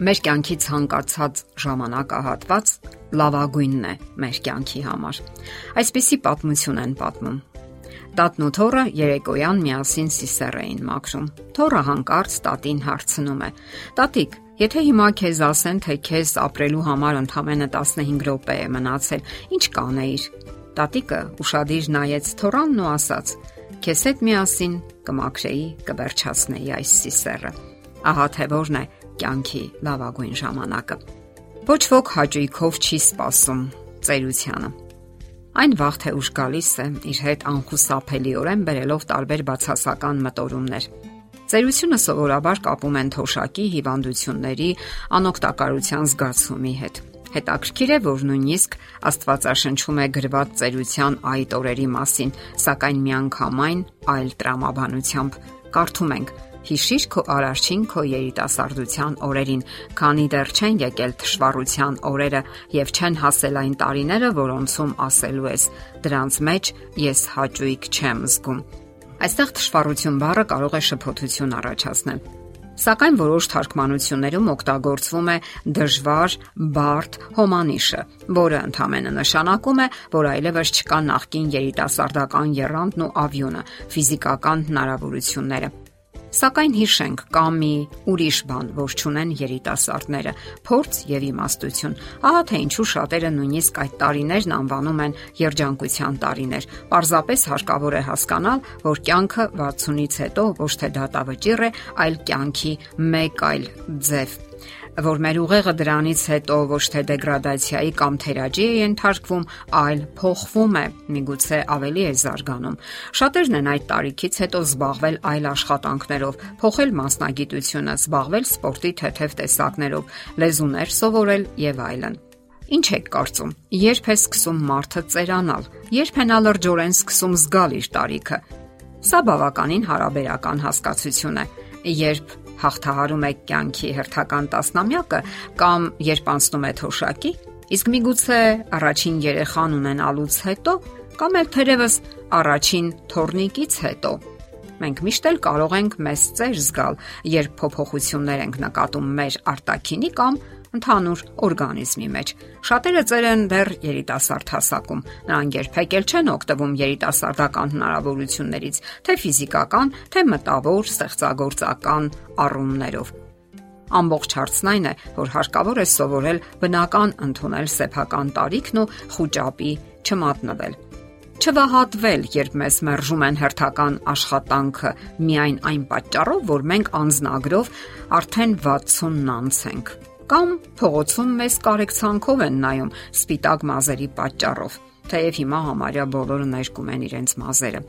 Մեր կյանքից հանկարծած ժամանակահատված լավագույնն է մեր կյանքի համար։ Այսպիսի պատմություն են պատմում։ Տատն ու Թորը երեկոյան միասին սիսեռ էին մաքրում։ Թորը հանկարծ տատին հարցնում է. Տատիկ, եթե հիմա քեզ ասեն, թե քեզ ապրելու համար ընդամենը 15 րոպե է մնացել, ինչ կանեիր։ Տատիկը ուրախadir նայեց Թորանն ու ասաց. Քեզ հետ միասին կմաքրեի, կվերչացնեի այս սիսեռը։ Ահա թե որն է կյանքի լավագույն ժամանակը։ Ոչ ոք հաճույքով չի սпасում ծերությանը։ Այն վաղ թե ուշ գալիս է իր հետ անխուսափելիորեն բերելով տարբեր բացասական մտորումներ։ Ծերությունը սովորաբար կապում են թոշակի հիվանդությունների անօգտակարության զգացումի հետ։ Հետաքրքիր է, որ նույնիսկ Աստվածաշնչում է գրված ծերության այդ օրերի մասին, սակայն միանգամայն այլ տրամաբանությամբ կարդում ենք Հիշիր քո արարչին քո երիտասարդության օրերին, քանի դեռ չեն եկել թշվառության օրերը եւ չեն հասել այն տարիները, որոնցում ասելու ես. դրանց մեջ ես հաճույք չեմ զգում։ Այստեղ թշվառություն բառը կարող է շփոթություն առաջացնել։ Սակայն որոշ թարգմանություններում օգտագործվում է դժվար, բարդ հոմանիշը, որը ընդհանրապես նշանակում է, որ այլևս չկա նախկին երիտասարդական երանդն ու ավյունը, ֆիզիկական հնարավորությունները։ Սակայն հիշենք, կա մի ուրիշ բան, որ ճունեն երիտասարդները՝ փորձ եւ իմաստություն։ Ահա թե ինչու շատերը նույնիսկ այդ տարիներն անվանում են երջանկության տարիներ։ Պարզապես հարկավոր է հասկանալ, որ կյանքը 60-ից հետո ոչ թե դատավճիռ է, այլ կյանքի մեկ այլ ձև որ մեր ուղեղը դրանից հետո ոչ թե դեգրադացիայի կամ թերաջի է ենթարկվում, այլ փոխվում է, միգուցե ավելի է զարգանում։ Շատերն են այդ տարիքից հետո զբաղվել այլ աշխատանքներով, փոխել մասնագիտությունը, զբաղվել սպորտի թեթև տեսակներով, լեզուներ սովորել եւ այլն։ Ինչ եք կարծում։ Երբ է սկսում մարդը ծերանալ, երբ է նա լրջորեն սկսում զգալ իր տարիքը։ Սա բավականին հարաբերական հասկացություն է, երբ հաղթահարում եք կյանքի հերթական տասնամյակը կամ երբ անցնում է թոշակի, իսկ միգուցե առաջին երեխան ունենալուց հետո կամ էլ թերևս առաջին թորնիկից հետո մենք միշտ էլ կարող ենք մեծ ծեր զգալ, երբ փոփոխություններ ենք նկատում մեր արտաքինի կամ ընդհանուր օրգանիզմի մեջ։ Շատերը ծեր են դեռ երիտասարդ հասակում։ Նրանք երբեք էլ չեն օգտվում երիտասարդական հնարավորություններից, թե ֆիզիկական, թե մտավոր, ստեղծագործական առումներով։ Ամբողջ հարցն այն է, որ հարկավոր է սովորել բնական ընդունել սեփական տարիքն ու խոճապի չմատնվել չվահատվել, երբ մեզ մերժում են հերթական աշխատանքը միայն այն պատճառով, որ մենք անznագրով արդեն 60-ն անց ենք կամ փողոցում մեզ կարեկցանքով են նայում սպիտակ մազերի պատճառով, թեև հիմա համարյա բոլորը ներկում են իրենց մազերը։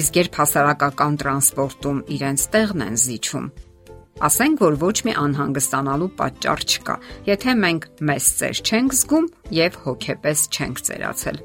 Իսկ երբ հասարակական տրանսպորտում իրենց տեղն են զիջում, ասենք որ ոչ մի անհանգստանալու պատճառ չկա, եթե մենք մեզ ծեր չենք զգում եւ հոգեպես չենք ծերացել։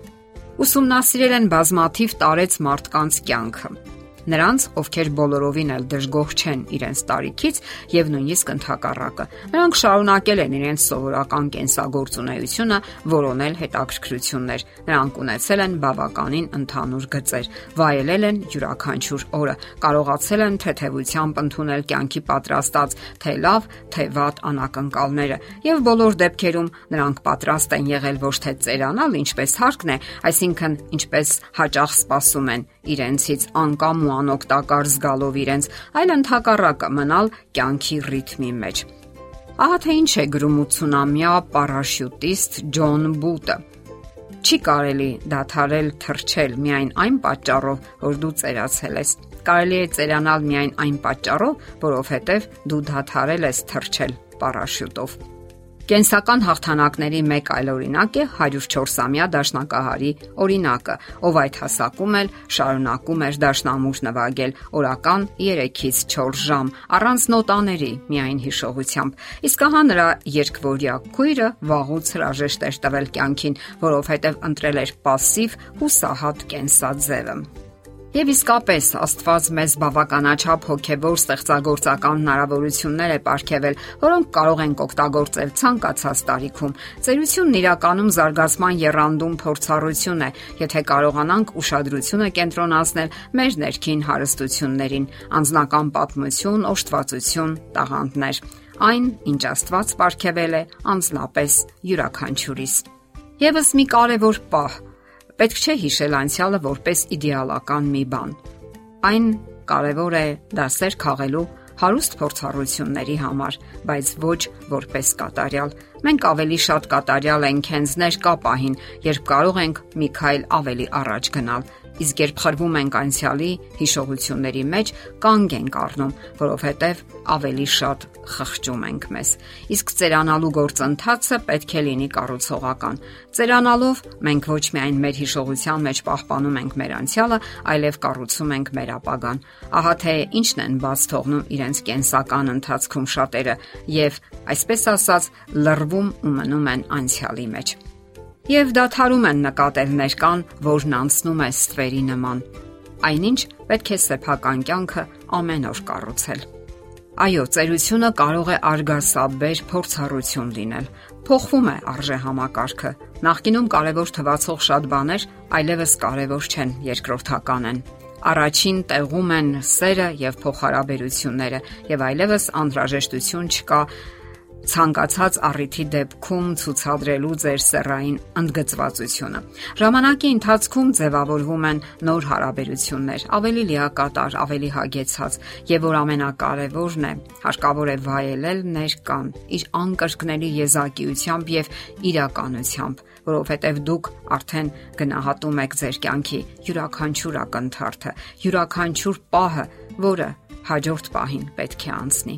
Ուսումնասիրել են բազմաթիվ տարեց մարդկանց կյանքը Նրանց, ովքեր բոլորովին էլ դժգոհ չեն իրենց տարիքից եւ նույնիսկ ընդհակառակը։ Նրանք շարունակել են իրենց սովորական կենսագործունեությունը, որոնել հետաքրքրություններ։ Նրանք ունեցել են բավականին ընդհանուր գծեր, վայելել են յուրաքանչյուր օրը, կարողացել են թեթևությամբ ընդունել կյանքի պատրաստած թե լավ, թե վատ անակնկալները եւ բոլոր դեպքերում նրանք պատրաստ են եղել ոչ թե ծերանալ, ինչպես հարկն է, այսինքն ինչպես հաճախ սպասում են իրենցից անկամ ու անօգտակար զգալով իրենց, այլ ընդհակառակը մնալ կյանքի ռիթմի մեջ։ Ահա թե ինչ է գրում 80-ամյա պարաշյուտիստ Ջոն Բուտը։ Չի կարելի դադարել թռչել միայն այն պատճառով, որ դու ծերացել ես։ Կարելի է ծերանալ միայն այն պատճառով, որովհետև դու դադարել ես թռչել պարաշյուտով։ Կենսական հաղթանակների մեկ այլ օրինակ է 104-ամյա դաշնակահարի օրինակը, ով այդ հասակում էլ շարունակում էր դաշնամուր նվագել օրական 3-ից 4 ժամ առանց նոտաների, միայն հիշողությամբ։ Իսկ ահա նրա երկվորյա քույրը վաղուց հրաժեշտ էր տվել կյանքին, որովհետև ընտրել էր пассив հուսահատ կենսաձևը։ Եվ իսկապես Աստված մեզ բավականաչափ հոգևոր ստեղծագործական հնարավորություններ է ապարգևել, որոնք կարող ենք օգտագործել ցանկացած տարիքում։ Ծերությունն իրականում զարգացման երանդում փորձառություն է, եթե կարողանանք ուշադրությունը կենտրոնացնել մեր ներքին հարստություններին, անznական պատմություն, օժտվածություն, տաղանդներ։ այն, ինչ Աստված ապարգևել է անձնապես յուրաքանչյուրիս։ Եվս մի կարևոր պահ պետք չէ հիշել անցյալը որպես իդեալական մի բան։ Այն կարևոր է դասեր քաղելու հարուստ փորձառությունների համար, բայց ոչ որպես կատարյալ։ Մենք ավելի շատ կատարյալ ենք հենց ներկա պահին, երբ կարող ենք մի քայլ ավելի առաջ գնալ իսկ երբ խրվում ենք անցյալի հիշողությունների մեջ, կանգ ենք առնում, որովհետև ավելի շատ խղճում ենք մեզ։ Իսկ ծերանալու գործընթացը պետք է լինի կառուցողական։ Ծերանալով մենք ոչ միայն մեր հիշողության մեջ պահպանում ենք մեր անցյալը, այլև կառուցում ենք մեր ապագան։ Ահա թե ինչն են բաց թողնում իրենց կենսական ընթացքում շատերը եւ այսպես ասած լռվում ու մնում են անցյալի մեջ եւ դադարում են նկատել ներկան, որն անցնում է ստվերի նման։ Այնինչ պետք է սեփական կյանքը ամեն օր կառուցել։ Այո, ծերությունը կարող է արգասաբեր փորձառություն լինել։ Փոխվում է արժե համակարգը։ Նախկինում կարևոր թվացող շատ բաներ այլևս կարևոր չեն, երկրորդական են առաջին տեղում են սերը եւ փոխհարաբերությունները եւ այլևս անհրաժեշտություն չկա ցանկացած առիթի դեպքում ցուցադրելու ձեր սեռային ընդգծվածությունը։ Ժամանակի ընթացքում ձևավորվում են նոր հարաբերություններ, ավելի լիակատար, ավելի հագեցած, եւ որ ամենակարևորն է, հարկավոր է վայելել ներկան իր անկրկնելի եզակիությամբ եւ իրականությամբ, որովհետեւ դուք արդեն գնահատում եք ձեր կյանքի յուրաքանչյուր ակնթարթը, յուրաքանչյուր պահը, որը հաջորդ պահին պետք է անցնի։